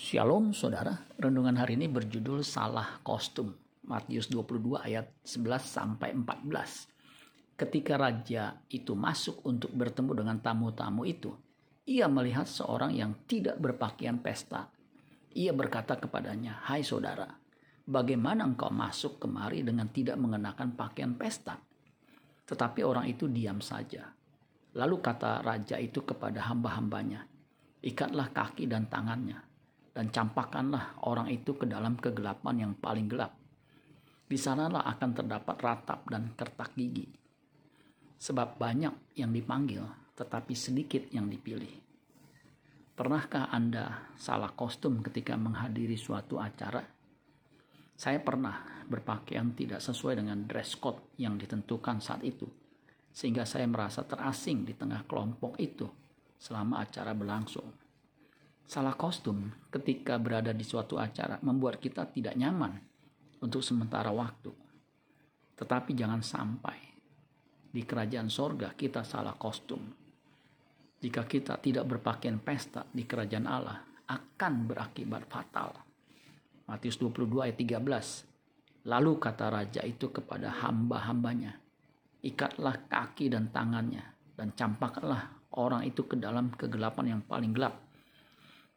Shalom saudara, renungan hari ini berjudul Salah Kostum. Matius 22 ayat 11 sampai 14. Ketika raja itu masuk untuk bertemu dengan tamu-tamu itu, ia melihat seorang yang tidak berpakaian pesta. Ia berkata kepadanya, "Hai saudara, bagaimana engkau masuk kemari dengan tidak mengenakan pakaian pesta?" Tetapi orang itu diam saja. Lalu kata raja itu kepada hamba-hambanya, "Ikatlah kaki dan tangannya." Dan campakkanlah orang itu ke dalam kegelapan yang paling gelap. Di sanalah akan terdapat ratap dan kertak gigi. Sebab banyak yang dipanggil, tetapi sedikit yang dipilih. Pernahkah Anda salah kostum ketika menghadiri suatu acara? Saya pernah berpakaian tidak sesuai dengan dress code yang ditentukan saat itu, sehingga saya merasa terasing di tengah kelompok itu selama acara berlangsung. Salah kostum ketika berada di suatu acara membuat kita tidak nyaman untuk sementara waktu. Tetapi jangan sampai di kerajaan sorga kita salah kostum. Jika kita tidak berpakaian pesta di kerajaan Allah akan berakibat fatal. Matius 22 ayat 13. Lalu kata raja itu kepada hamba-hambanya, ikatlah kaki dan tangannya dan campaklah orang itu ke dalam kegelapan yang paling gelap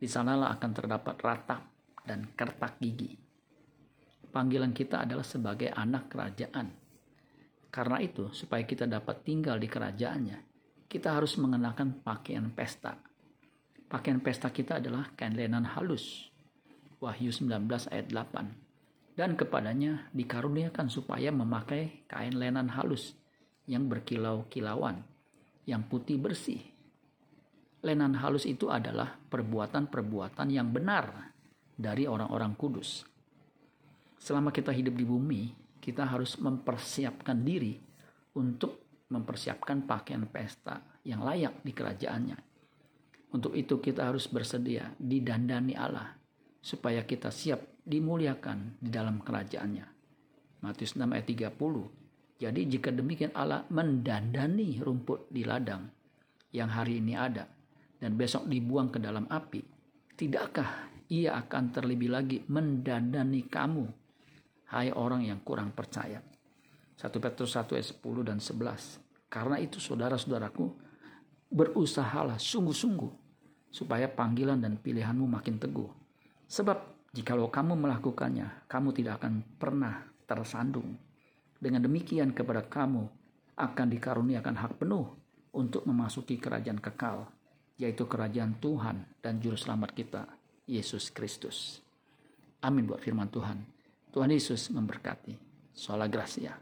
di sanalah akan terdapat ratap dan kertak gigi. Panggilan kita adalah sebagai anak kerajaan. Karena itu, supaya kita dapat tinggal di kerajaannya, kita harus mengenakan pakaian pesta. Pakaian pesta kita adalah kain lenan halus. Wahyu 19 ayat 8. Dan kepadanya dikaruniakan supaya memakai kain lenan halus yang berkilau-kilauan, yang putih bersih, lenan halus itu adalah perbuatan-perbuatan yang benar dari orang-orang kudus. Selama kita hidup di bumi, kita harus mempersiapkan diri untuk mempersiapkan pakaian pesta yang layak di kerajaannya. Untuk itu kita harus bersedia didandani Allah supaya kita siap dimuliakan di dalam kerajaannya. Matius 6 ayat 30. Jadi jika demikian Allah mendandani rumput di ladang yang hari ini ada dan besok dibuang ke dalam api, tidakkah ia akan terlebih lagi mendandani kamu, hai orang yang kurang percaya? 1 Petrus 1 ayat 10 dan 11. Karena itu saudara-saudaraku, berusahalah sungguh-sungguh supaya panggilan dan pilihanmu makin teguh. Sebab jikalau kamu melakukannya, kamu tidak akan pernah tersandung. Dengan demikian kepada kamu akan dikaruniakan hak penuh untuk memasuki kerajaan kekal yaitu kerajaan Tuhan dan juru selamat kita, Yesus Kristus. Amin buat firman Tuhan. Tuhan Yesus memberkati. Sola Gracia.